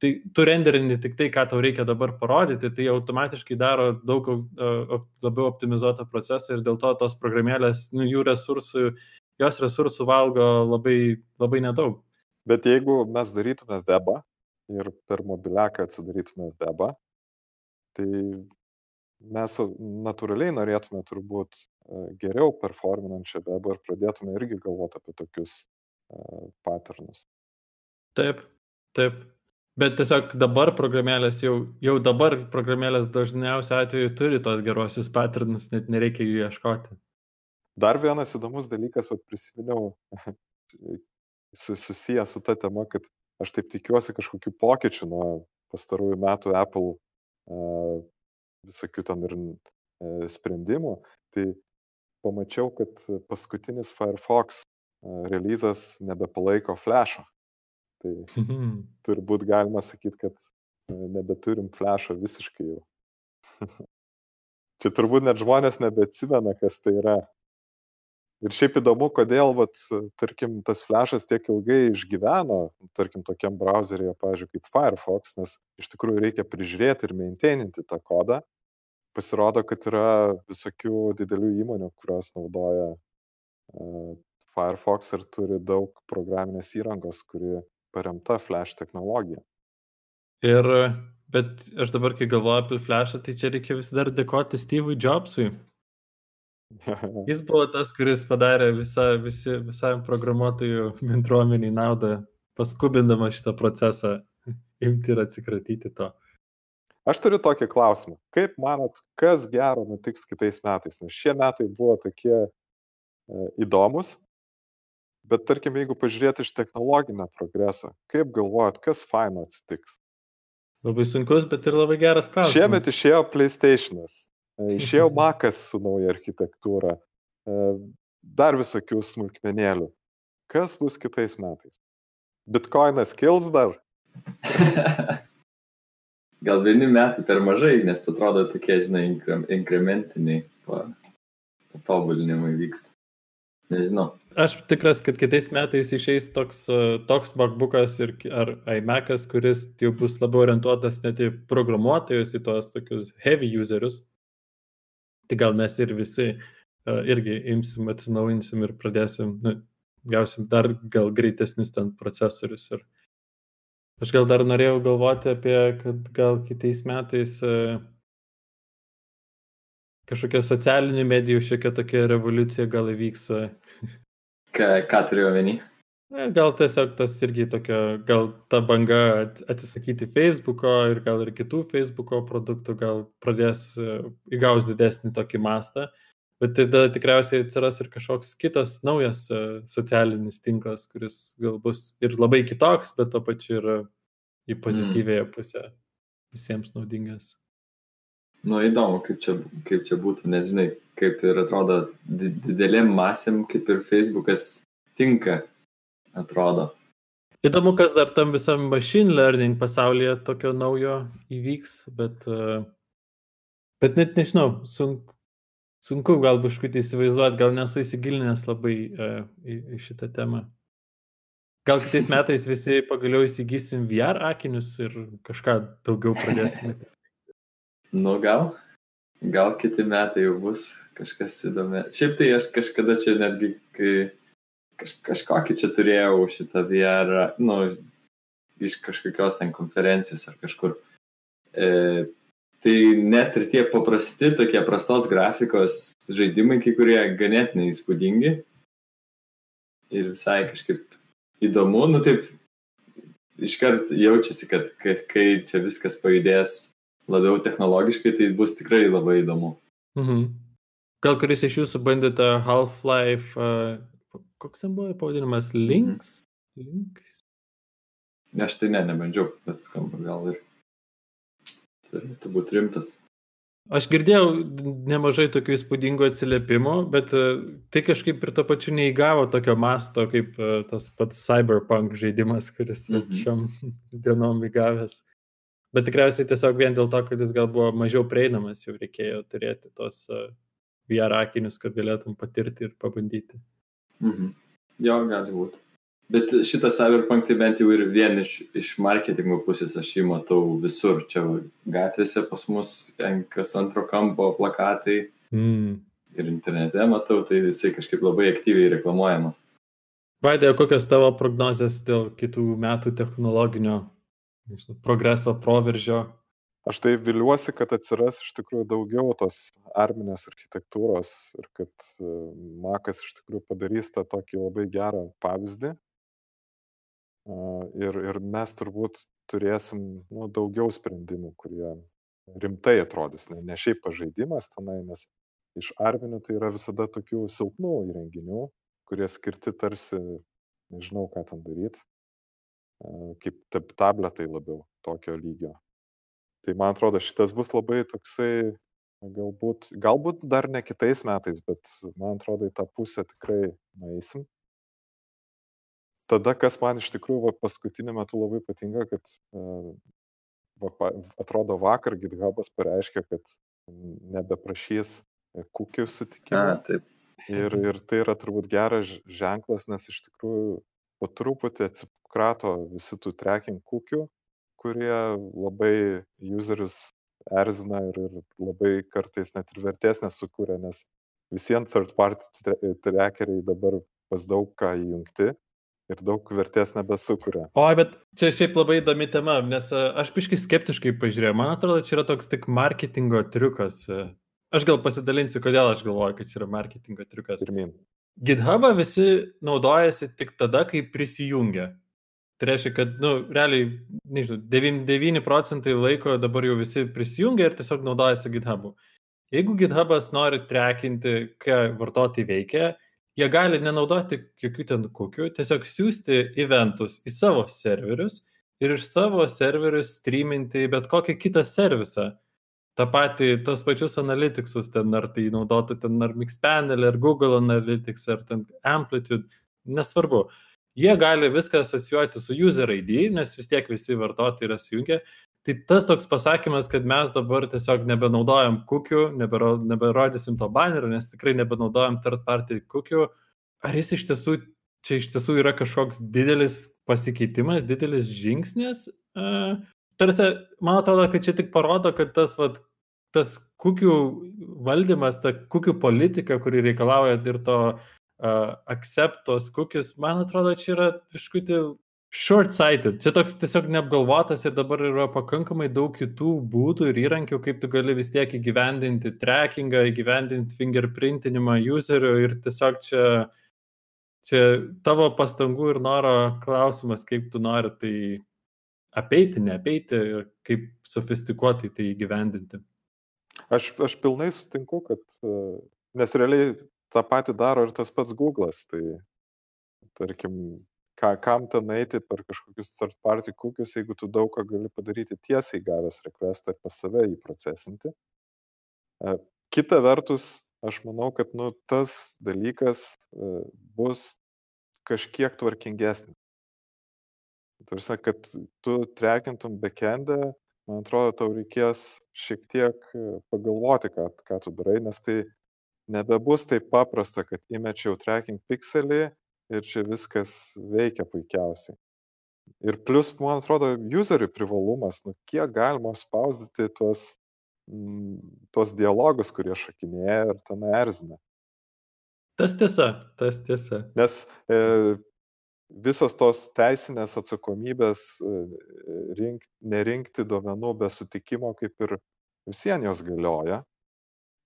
tai tu renderini tik tai, ką tau reikia dabar parodyti, tai automatiškai daro daug uh, labiau optimizuotą procesą ir dėl to tos programėlės, nu, jų resursų, jos resursų valgo labai, labai nedaug. Bet jeigu mes darytume webą ir per mobiliaką atsidarytume webą, tai mes natūraliai norėtume turbūt e, geriau performinančią webą ir pradėtume irgi galvoti apie tokius uh, patternus. Taip, taip. Bet tiesiog dabar programėlės jau, jau dabar programėlės dažniausiai atveju turi tos gerosius patternus, net nereikia jų ieškoti. Dar vienas įdomus dalykas, vad prisiminiau, susijęs su ta tema, kad aš taip tikiuosi kažkokių pokyčių nuo pastarųjų metų Apple uh, visokių ten ir uh, sprendimų. Tai pamačiau, kad paskutinis Firefox uh, releasas nebepalaiko flash'o. Tai turbūt galima sakyti, kad nebeturim flash'o visiškai jau. Čia turbūt net žmonės nebeatsimena, kas tai yra. Ir šiaip įdomu, kodėl, vat, tarkim, tas flashas tiek ilgai išgyveno, tarkim, tokiam browseryje, pavyzdžiui, kaip Firefox, nes iš tikrųjų reikia prižiūrėti ir maintaininti tą kodą. Pasirodo, kad yra visokių didelių įmonių, kurios naudoja uh, Firefox ir turi daug programinės įrangos, kuri paremta flash technologija. Ir, bet aš dabar, kai galvoju apie flashą, tai čia reikia vis dar dėkoti Steve'ui Jobsui Jis buvo tas, kuris padarė visa, visi, visam programuotojų bendruomeniai naudą, paskubindama šitą procesą imti ir atsikratyti to. Aš turiu tokį klausimą. Kaip manot, kas gero nutiks kitais metais? Nes šie metai buvo tokie e, įdomus, bet tarkim, jeigu pažiūrėti iš technologinio progreso, kaip galvojat, kas faino atsitiks? Labai sunkus, bet ir labai geras klausimas. Šiemet išėjo PlayStation'as. Išėjo Makas su nauja architektūra, dar visokių smulkmenėlių. Kas bus kitais metais? Bitcoinas kils dar? Gal vieni metai per mažai, nes atrodo tokie, žinai, inkrementiniai patobulinimai vyksta. Nežinau. Aš tikras, kad kitais metais išeis toks, toks MacBookas ir, ar iMac'as, kuris jau bus labiau orientuotas net į programuotojus, į tuos tokius heavy userius, tai gal mes ir visi uh, irgi imsim, atsinaujinsim ir pradėsim, nu, gausim dar gal greitesnius ten procesorius. Ir aš gal dar norėjau galvoti apie, kad gal kitais metais uh, kažkokia socialinių medijų šiokia tokia revoliucija gal įvyks. Uh, ką, ką turiu omeny? E, gal tiesiog tas irgi tokia, gal ta banga atsisakyti Facebooko ir gal ir kitų Facebooko produktų gal pradės e, įgaus didesnį tokį mastą, bet tada tikriausiai atsiras ir kažkoks kitas naujas e, socialinis tinklas, kuris gal bus ir labai kitoks, bet to pačiu ir į mm. pozityvėją pusę visiems naudingas. Nu, įdomu, kaip čia, kaip čia būtų, nes žinai, kaip ir atrodo didelėm masėm, kaip ir Facebookas tinka, atrodo. Įdomu, kas dar tam visam machine learning pasaulyje tokio naujo įvyks, bet, bet net nežinau, sunku, sunku gal kažkaip įsivaizduoti, gal nesu įsigilinęs labai uh, į, į šitą temą. Gal kitais metais visi pagaliau įsigysim VR akinius ir kažką daugiau pradėsime. nu gal, gal kiti metai jau bus kažkas įdomi. Šiaip tai aš kažkada čia netgi, kai kaž, kažkokį čia turėjau šitą VR, nu, iš kažkokios ten konferencijos ar kažkur. E, tai net ir tie paprasti, tokie prastos grafikos žaidimai, kai kurie ganėtinai įspūdingi. Ir visai kažkaip įdomu, nu taip, iškart jaučiasi, kad kai čia viskas pajudės labiau technologiškai, tai bus tikrai labai įdomu. Mhm. Gal kuris iš jūsų bandėte Half-Life, uh, koks ten buvo pavadinimas, Links? Mhm. Links? Ne, aš tai ne, nebandžiau, bet skamba gal ir turėtų būti rimtas. Aš girdėjau nemažai tokių įspūdingų atsiliepimų, bet e, tai kažkaip ir to pačiu neįgavo tokio masto, kaip e, tas pats Cyberpunk žaidimas, kuris mm -hmm. šiom dienom įgavęs. Bet tikriausiai tiesiog vien dėl to, kad jis gal buvo mažiau prieinamas, jau reikėjo turėti tos e, VR akinius, kad galėtum patirti ir pabandyti. Mhm. Jo, gali būti. Bet šitą Cyberpunk tai bent jau ir vien iš, iš marketingo pusės aš jį matau visur. Čia gatvėse pas mus kas antro kampo plakatai. Mm. Ir internete matau, tai jisai kažkaip labai aktyviai reklamuojamas. Vaidė, kokios tavo prognozijas dėl kitų metų technologinio progreso, proveržio? Aš tai viliuosi, kad atsiras iš tikrųjų daugiau tos arminės architektūros ir kad e, Makas iš tikrųjų padarys tą tokį labai gerą pavyzdį, Ir, ir mes turbūt turėsim nu, daugiau sprendimų, kurie rimtai atrodys, ne, ne šiaip pažaidimas tenai, nes iš arminių tai yra visada tokių silpnų įrenginių, kurie skirti tarsi, nežinau ką ten daryti, kaip tabletai labiau tokio lygio. Tai man atrodo, šitas bus labai toksai, galbūt, galbūt dar ne kitais metais, bet man atrodo, į tą pusę tikrai nueisim tada, kas man iš tikrųjų va, paskutiniu metu labai patinka, kad va, atrodo vakar GitHubas pareiškė, kad nebeprašys kukių sutikimą. Taip. Ir, ir tai yra turbūt geras ženklas, nes iš tikrųjų po truputį atsikrato visi tų tracking kukių, kurie labai userius erzina ir, ir labai kartais net ir vertės nesukūrė, nes visiems third party trackeriai dabar pas daug ką įjungti ir daug vertės nebesukuria. O, bet čia šiaip labai įdomi tema, nes e, aš piškai skeptiškai pažiūrėjau. Man atrodo, čia yra toks tik marketingo triukas. E. Aš gal pasidalinsiu, kodėl aš galvoju, kad čia yra marketingo triukas. Pirmin. GitHubą visi naudojasi tik tada, kai prisijungia. Tai reiškia, kad, nu, realiai, nežinau, 99 procentai laiko dabar jau visi prisijungia ir tiesiog naudojasi GitHub'u. Jeigu GitHub'as nori trekinti, ką vartotojai veikia, jie gali nenaudoti jokių ten kokių, tiesiog siūsti eventus į savo serverius ir iš savo serverių streaminti bet kokį kitą servisą. Ta pati, tos pačius analyticsus ten, ar tai naudotų ten ar Mixpanel, ar Google Analytics, ar ten Amplitude, nesvarbu. Jie gali viską asocijuoti su user ID, nes vis tiek visi vartotojai yra sujungę Tai tas toks pasakymas, kad mes dabar tiesiog nebenaudojam kukių, nebero, neberodysim to banerio, nes tikrai nebenaudojam third party kukių, ar jis iš tiesų, čia iš tiesų yra kažkoks didelis pasikeitimas, didelis žingsnis? Uh, tarsi, man atrodo, kad čia tik parodo, kad tas, vat, tas kukių valdymas, ta kukių politika, kuri reikalauja ir to uh, acceptos kukius, man atrodo, čia yra kažkutį short-sighted. Čia toks tiesiog neapgalvotas ir dabar yra pakankamai daug kitų būdų ir įrankių, kaip tu gali vis tiek įgyvendinti trackingą, įgyvendinti fingerprintinimą userio ir tiesiog čia čia tavo pastangų ir noro klausimas, kaip tu nori tai apeiti, neapeiti ir kaip sofistikuotai tai įgyvendinti. Aš, aš pilnai sutinku, kad, e, nes realiai tą patį daro ir tas pats Google'as. Tai, tarkim, ką, kam ten eiti per kažkokius third party kukius, jeigu tu daug ką gali padaryti tiesiai gavęs requestą ir pas save jį procesinti. E, kita vertus, aš manau, kad nu, tas dalykas e, bus kažkiek tvarkingesnis. Tarsi, kad tu trekintum backendą, man atrodo, tau reikės šiek tiek e, pagalvoti, ką, ką tu darai, nes tai nebebus taip paprasta, kad įmečiau tracking pixelį ir čia viskas veikia puikiausiai. Ir plus, man atrodo, userių privalumas, nu kiek galima spausdyti tuos tuos dialogus, kurie šakinėja ir ten erzina. Tas tiesa, tas tiesa. Nes e, visos tos teisinės atsakomybės e, rink, nerinkti duomenų be sutikimo kaip ir visiems jos galioja.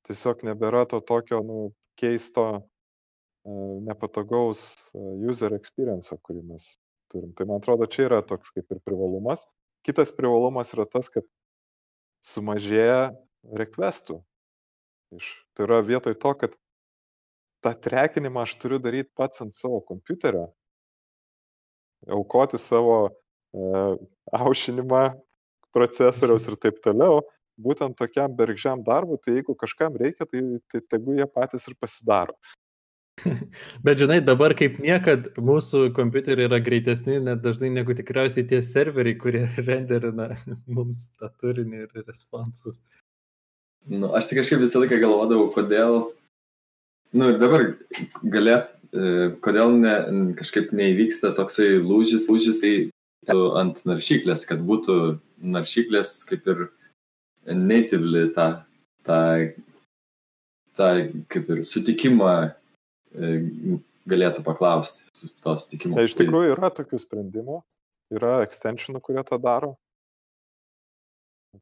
Tiesiog nebėra to tokio nu, keisto, e, nepatogaus e, user experience, kurį mes turim. Tai man atrodo, čia yra toks kaip ir privalumas. Kitas privalumas yra tas, kad sumažėja requestų. Iš, tai yra vietoj to, kad tą trekinimą aš turiu daryti pats ant savo kompiuterio, aukoti savo e, aušinimą procesoriaus ir taip toliau, būtent tokiam bergžiam darbui, tai jeigu kažkam reikia, tai, tai tegu jie patys ir pasidaro. Bet žinai, dabar kaip niekad mūsų kompiuteriai yra greitesni net dažnai negu tikriausiai tie serveriai, kurie renderina mums tą turinį ir responsus. Nu, aš tik kažkaip visą laiką galvodavau, kodėl, nu ir dabar galėt, e, kodėl ne, kažkaip neįvyksta toksai lūžis, lūžis tai ant naršyklės, kad būtų naršyklės kaip ir natively tą, tą, tą kaip ir sutikimą e, galėtų paklausti su to sutikimu. Tai iš tikrųjų yra tokių sprendimų, yra extensionų, kurie tą daro.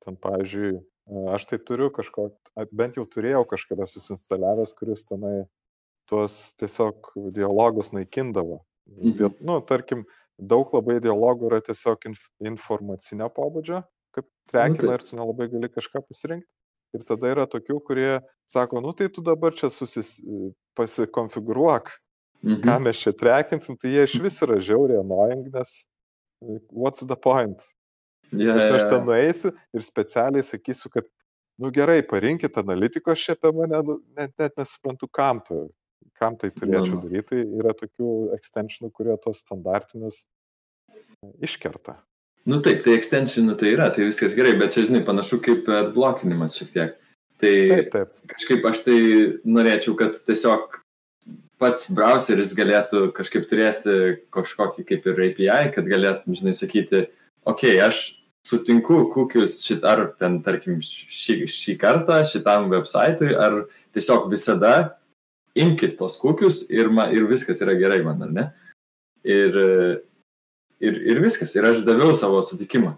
Ten, pavyzdžiui, Aš tai turiu kažkokį, bent jau turėjau kažkada susinstaliavęs, kuris tenai tuos tiesiog dialogus naikindavo. Mhm. Nu, tarkim, daug labai dialogų yra tiesiog inf informacinio pobūdžio, kad trekina nu, ir tu nelabai gali kažką pasirinkti. Ir tada yra tokių, kurie sako, nu tai tu dabar čia susis, pasikonfigūruok, mhm. ką mes čia trekinsim, tai jie iš vis yra žiauriai annoying, nes what's the point? Yeah, Nes aš ten nueisiu ir specialiai sakysiu, kad, nu gerai, parinkit analitikos čia apie mane, nu, net, net nesuprantu, kam, tu, kam tai turėčiau no. daryti. Tai yra tokių extensionų, kurie tos standartinius iškerta. Nu taip, tai extensionų tai yra, tai viskas gerai, bet čia, žinai, panašu kaip atblokinimas šiek tiek. Tai taip, taip. kažkaip aš tai norėčiau, kad tiesiog pats browseris galėtų kažkaip turėti kažkokį kaip ir API, kad galėtum, žinai, sakyti, okei, okay, aš sutinku kukius šit, ar ten, tarkim, šį, šį kartą šitam website'ui, ar tiesiog visada imkite tos kukius ir, man, ir viskas yra gerai man, ar ne? Ir, ir, ir viskas, ir aš daviau savo sutikimą.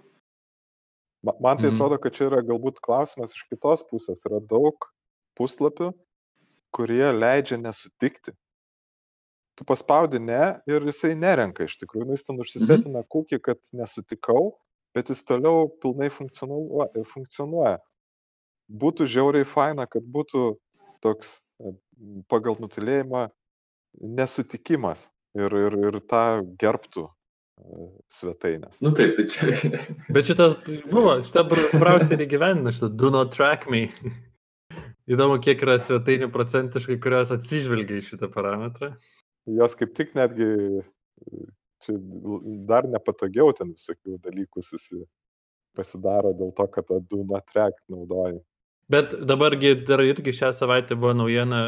Man tai mhm. atrodo, kad čia yra galbūt klausimas iš kitos pusės. Yra daug puslapių, kurie leidžia nesutikti. Tu paspaudi ne ir jisai nerenka iš tikrųjų. Nu, jis ten užsisetina mhm. kūkį, kad nesutikau bet jis toliau pilnai funkcionuoja. Būtų žiauriai faina, kad būtų toks e, pagal nutilėjimą nesutikimas ir, ir, ir tą gerbtų svetainės. Nu taip, tai čia. Bet šitas buvo, šitą browserį gyvenina, šitą do not track me. Įdomu, kiek yra svetainių procentiškai, kurios atsižvelgia į šitą parametrą. Jos kaip tik netgi čia dar nepatogiau ten visokių dalykų susi, pasidaro dėl to, kad tą do not track naudoji. Bet dabargi dar irgi šią savaitę buvo naujiena,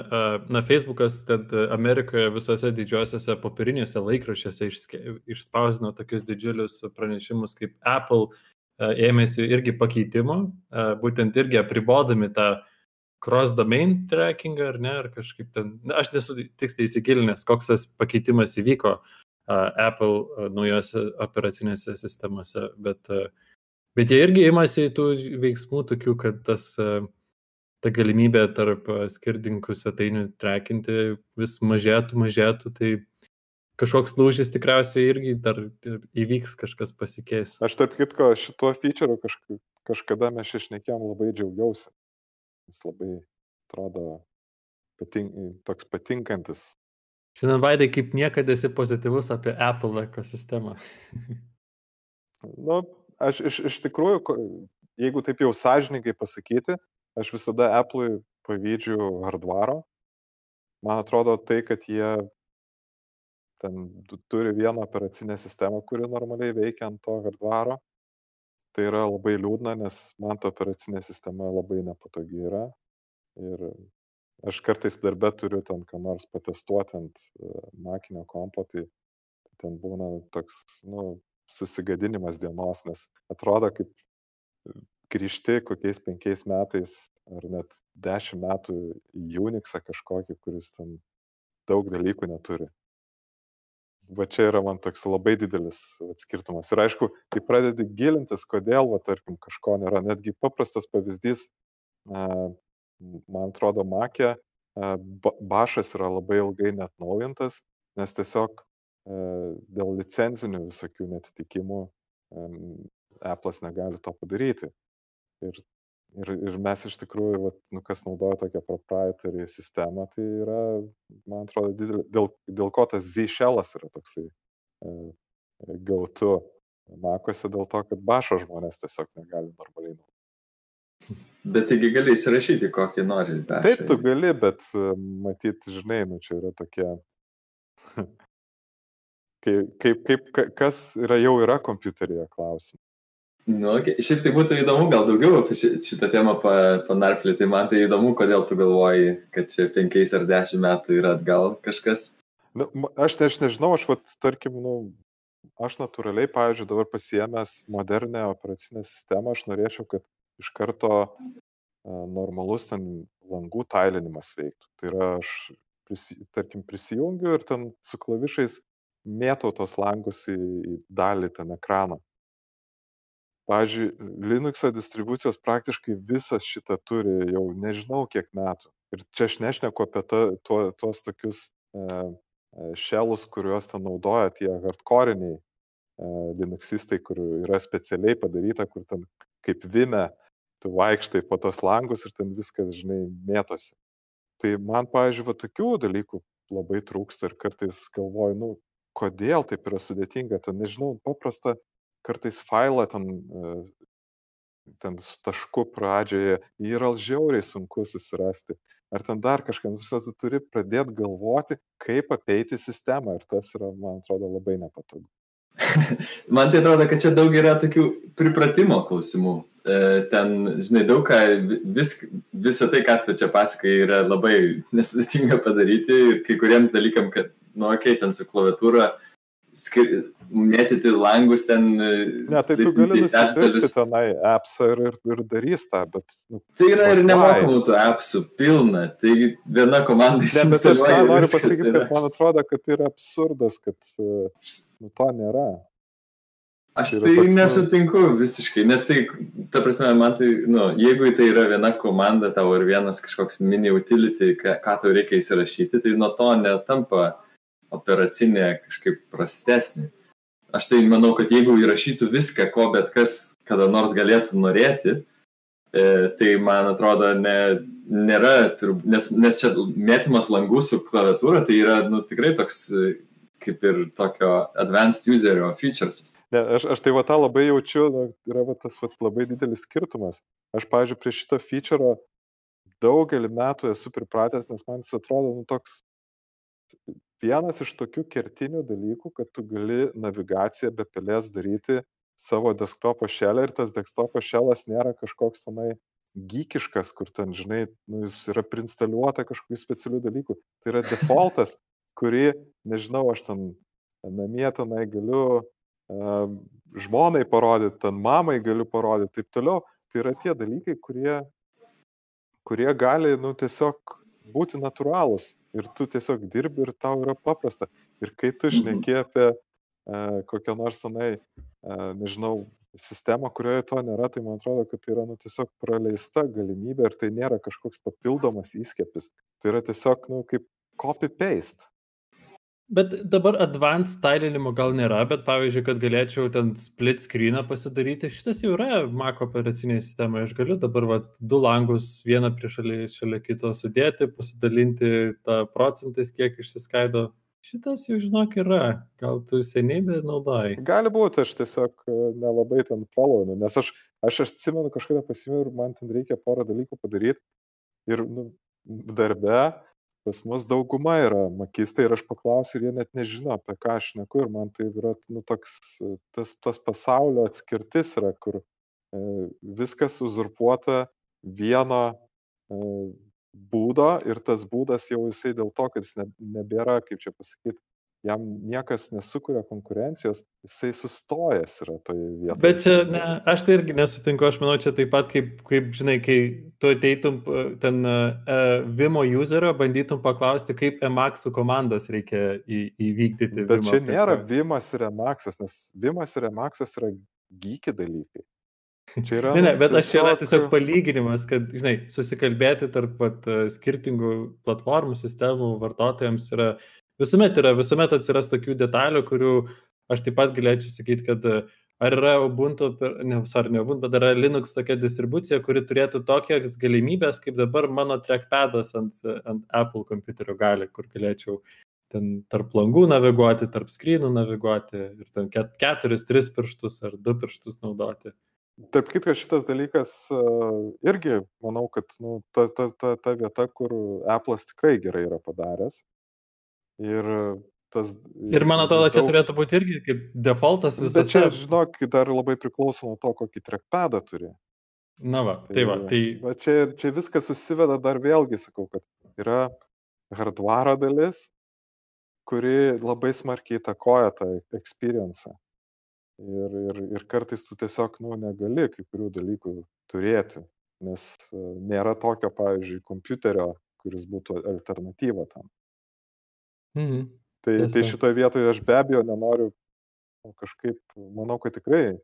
na, Facebookas, tad Amerikoje visose didžiosiuose popieriniuose laikraščiuose išspausino tokius didžiulius pranešimus, kaip Apple ėmėsi irgi pakeitimo, būtent irgi apribodami tą cross-domain trackingą, ar ne, ar kažkaip ten, na, aš nesu tiksliai įsigilinęs, koks tas pakeitimas įvyko, Apple naujose operacinėse sistemose, bet, bet jie irgi imasi tų veiksmų tokių, kad tas, ta galimybė tarp skirtingų svetainių trekinti vis mažėtų, mažėtų, tai kažkoks lūžis tikriausiai irgi dar įvyks, kažkas pasikeis. Aš tarp kitko šituo feature'u kažk kažkada mes išnekėjom labai džiaugiausi. Jis labai atrodo patink, toks patinkantis. Šiandien vaidai kaip niekada esi pozityvus apie Apple ekosistemą. nu, aš iš, iš tikrųjų, jeigu taip jau sąžininkai pasakyti, aš visada Apple'ui pavydžiu hardvaro. Man atrodo tai, kad jie ten turi vieną operacinę sistemą, kuri normaliai veikia ant to hardvaro. Tai yra labai liūdna, nes man ta operacinė sistema labai nepatogi yra. Ir aš kartais darbę turiu ten ką nors patestuoti ant e, makinio kompo, tai ten būna toks, nu, susigadinimas dienos, nes atrodo kaip grįžti kokiais penkiais metais ar net dešimt metų į Unixą kažkokį, kuris ten daug dalykų neturi va čia yra man toks labai didelis skirtumas. Ir aišku, kai pradedi gilintis, kodėl, va, tarkim, kažko nėra, netgi paprastas pavyzdys, man atrodo, makė, bašas yra labai ilgai net naujintas, nes tiesiog dėl licenzinių visokių netitikimų Apple'as negali to padaryti. Ir Ir, ir mes iš tikrųjų, vat, nu, kas naudoja tokią proprietary sistemą, tai yra, man atrodo, didelė, dėl, dėl ko tas Z-shellas yra toksai e, gautu makose, dėl to, kad bašo žmonės tiesiog negali normaliai naudoti. Bet taigi gali įsirašyti, kokį nori. Bešai. Taip, tu gali, bet e, matyt, žinai, nu čia yra tokie kaip, kaip, kaip, kas yra, jau yra kompiuteryje klausimai. Nu, okay. šiaip tai būtų įdomu, gal daugiau apie šitą temą panarplėti. Tai man tai įdomu, kodėl tu galvoji, kad čia penkiais ar dešimt metų yra atgal kažkas. Nu, aš, aš nežinau, aš, vat, tarkim, nu, aš natūraliai, pavyzdžiui, dabar pasiemęs modernę operacinę sistemą, aš norėčiau, kad iš karto normalus ten langų tailinimas veiktų. Tai yra, aš, prisi, tarkim, prisijungiu ir ten su klavišais mėtau tos langus į, į dalį ten ekraną pavyzdžiui linuxo distribucijos praktiškai visas šitą turi jau nežinau kiek metų ir čia aš nešneku apie ta, tuo, tuos tokius šelus, e, e kuriuos ten naudoja tie hardcoriniai e, linuxistai, kur yra specialiai padaryta, kur ten kaip vime tu vaikštai po tos langus ir ten viskas, žinai, mėtosi. Tai man, pavyzdžiui, va tokių dalykų labai trūksta ir kartais galvoju, nu, kodėl taip yra sudėtinga, ten nežinau, paprasta kartais failą ten, e, ten su tašku pradžioje, jį yra žiauriai sunku susirasti. Ar ten dar kažkam, tu turi pradėti galvoti, kaip apeiti sistemą ir tas yra, man atrodo, labai nepatogu. man tai atrodo, kad čia daug yra tokių pripratimo klausimų. E, ten, žinai, daug ką, vis, visą tai, ką tu čia pasakai, yra labai nesudėtinga padaryti ir kai kuriems dalykam, kad, nu, okei, okay, ten su klaviatūra, skir... mėtyti langus ten. E, ne, tai tu gali nusipirkti tenai appsą ir, ir, ir darys tą, bet... Nu, tai yra ir nemokamų tų appsų pilna, tai viena komanda įsivaizduoja. Ne, bet aš tą noriu pasakyti, kad man atrodo, kad tai yra absurdas, kad e, nu, to nėra. Aš tai, tai toks, nu nesutinku visiškai, nes tai, ta prasme, man tai, nu, jeigu tai yra viena komanda tau ir vienas kažkoks mini utility, ką, ką tau reikia įsirašyti, tai nuo to netampa operacinė kažkaip prastesnė. Aš tai manau, kad jeigu įrašytų viską, ko bet kas kada nors galėtų norėti, e, tai man atrodo, ne, nėra, nes, nes čia mėtymas langų su klaviatūra, tai yra nu, tikrai toks e, kaip ir tokio advanced userio features. Ne, aš, aš tai va tą labai jaučiu, nu, yra va, tas va, labai didelis skirtumas. Aš, pavyzdžiui, prie šito feature daugelį metų esu pripratęs, nes man jis atrodo nu, toks vienas iš tokių kertinių dalykų, kad tu gali navigaciją be pelės daryti savo desktopo šelę ir tas desktopo šelas nėra kažkoks tenai gykiškas, kur ten, žinai, nu, jis yra prinstaliuota kažkokių specialių dalykų. Tai yra defaultas, kurį, nežinau, aš ten namie tenai galiu uh, žmonai parodyti, ten mamai galiu parodyti, taip toliau. Tai yra tie dalykai, kurie, kurie gali, nu, tiesiog būti natūralūs ir tu tiesiog dirbi ir tau yra paprasta. Ir kai tu mhm. šneki apie uh, kokią nors tenai, uh, nežinau, sistemą, kurioje to nėra, tai man atrodo, kad tai yra nu, tiesiog praleista galimybė ir tai nėra kažkoks papildomas įskiepis. Tai yra tiesiog nu, kaip copy-paste. Bet dabar advanced stylinimo gal nėra, bet pavyzdžiui, kad galėčiau ten split screeną pasidaryti, šitas jau yra Mac operacinėje sistemoje. Aš galiu dabar vat, du langus vieną prie šalia, šalia kito sudėti, pasidalinti tą procentais, kiek išsiskaido. Šitas jau žinok yra, gal tu seniai bet naudojai. Gali būti, aš tiesiog e, nelabai ten followinu, nes aš, aš atsimenu kažkada pasimėjau ir man ten reikia porą dalykų padaryti. Ir nu, darbe pas mus dauguma yra makistai ir aš paklausiu ir jie net nežino, apie ką aš neku ir man tai yra nu, toks, tas, tas pasaulio atskirtis yra, kur e, viskas uzurpuota vieno e, būdo ir tas būdas jau jisai dėl to, kad jis ne, nebėra, kaip čia pasakyti, jam niekas nesukuria konkurencijos, jisai sustojęs yra toje vietoje. Bet čia, ne, aš tai irgi nesutinku, aš manau, čia taip pat kaip, kaip žinai, kai tu ateitum ten uh, Vimo userio, bandytum paklausti, kaip Emaxų komandas reikia į, įvykdyti. Bet Vimo čia nėra Vimas ir Emaxas, nes Vimas ir Emaxas yra gyki dalykai. Čia yra. Ne, ne, bet tiesiog... aš čia yra tiesiog palyginimas, kad, žinai, susikalbėti tarp pat, skirtingų platformų, sistemų vartotojams yra visuomet yra, visuomet atsiras tokių detalių, kurių aš taip pat galėčiau sakyti, kad ar yra Ubuntu, ne, sorry, ne Ubuntu, bet yra Linux tokia distribucija, kuri turėtų tokias galimybės, kaip dabar mano trackpadas ant, ant Apple kompiuterio gali, kur galėčiau ten tarp langų naviguoti, tarp skrynų naviguoti ir ten ket, keturis, tris pirštus ar du pirštus naudoti. Tarp kitko, šitas dalykas uh, irgi, manau, kad nu, ta, ta, ta, ta vieta, kur Apple'as tikrai gerai yra padaręs, Ir tas. Ir man atrodo, čia daug... turėtų būti irgi kaip defaultas visas. Bet čia, žinok, dar labai priklauso nuo to, kokį trackpadą turi. Na va, tai, tai va. Tai... Va čia, čia viskas susiveda dar vėlgi, sakau, kad yra hardware dalis, kuri labai smarkiai įtakoja tą experience. Ir, ir, ir kartais tu tiesiog, nu, negali kai kurių dalykų turėti, nes e, nėra tokio, pavyzdžiui, kompiuterio, kuris būtų alternatyva tam. Mhm. Tai, tai Tiesa. tai šitoje vietoje aš be abejo nenoriu kažkaip, manau, kad tikrai e,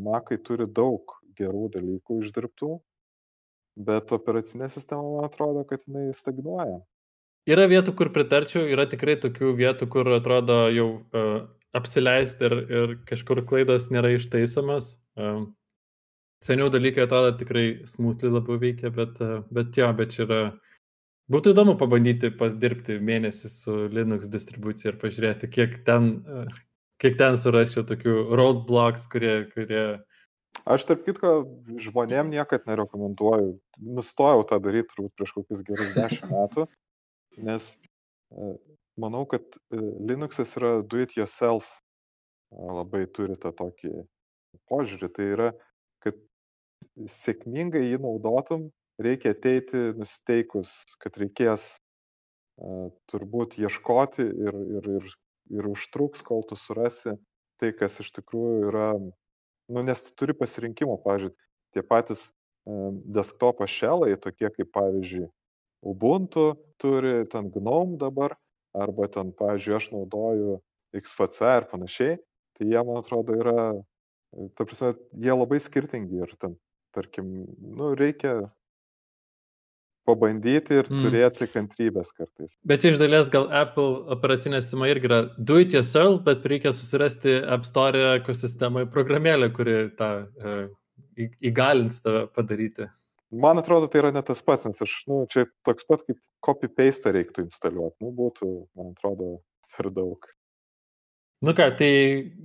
Makai turi daug gerų dalykų išdirbtų, bet operacinė sistema, man atrodo, kad jinai stagnuoja. Yra vietų, kur pritarčiau, yra tikrai tokių vietų, kur atrodo jau uh, apsileisti ir, ir kažkur klaidos nėra ištaisomas. Uh, seniau dalykai atrodo tikrai smūtli labiau veikia, bet, uh, bet jo, bet čia yra Būtų įdomu pabandyti pasdirbti mėnesį su Linux distribucija ir pažiūrėti, kiek ten, kiek ten surasčiau tokių roadblocks, kurie, kurie... Aš tarp kitko žmonėm niekad nerekomenduoju. Nustojau tą daryti turbūt prieš kokius gerus dešimt metų, nes e, manau, kad e, Linuxas yra do it yourself labai turi tą tokį požiūrį. Tai yra, kad sėkmingai jį naudotum, reikia ateiti nusiteikus, kad reikės uh, turbūt ieškoti ir, ir, ir, ir užtruks, kol tu surasi tai, kas iš tikrųjų yra, nu, nes tu turi pasirinkimo, pavyzdžiui, tie patys uh, desktopo šelai, tokie kaip, pavyzdžiui, Ubuntu turi ten GNOME dabar, arba ten, pavyzdžiui, aš naudoju XFC ir panašiai, tai jie, man atrodo, yra, ta prasme, jie labai skirtingi ir ten, tarkim, nu, reikia pabandyti ir mm. turėti kantrybės kartais. Bet iš dalies gal Apple operacinė sistema irgi yra do it yourself, bet reikia susirasti App Store ekosistemai programėlę, kuri tą uh, įgalins tave padaryti. Man atrodo, tai yra ne tas pats, nes aš, nu, čia toks pat kaip copy-paste reiktų instaliuoti. Nu, būtų, man atrodo, per daug. Nu ką, tai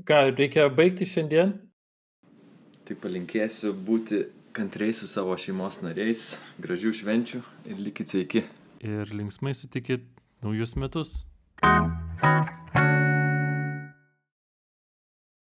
ką, reikia baigti šiandien? Tai palinkėsiu būti kantriai su savo šeimos nariais, gražių švenčių ir likit sveiki. Ir linksmai sutikit naujus metus. thank you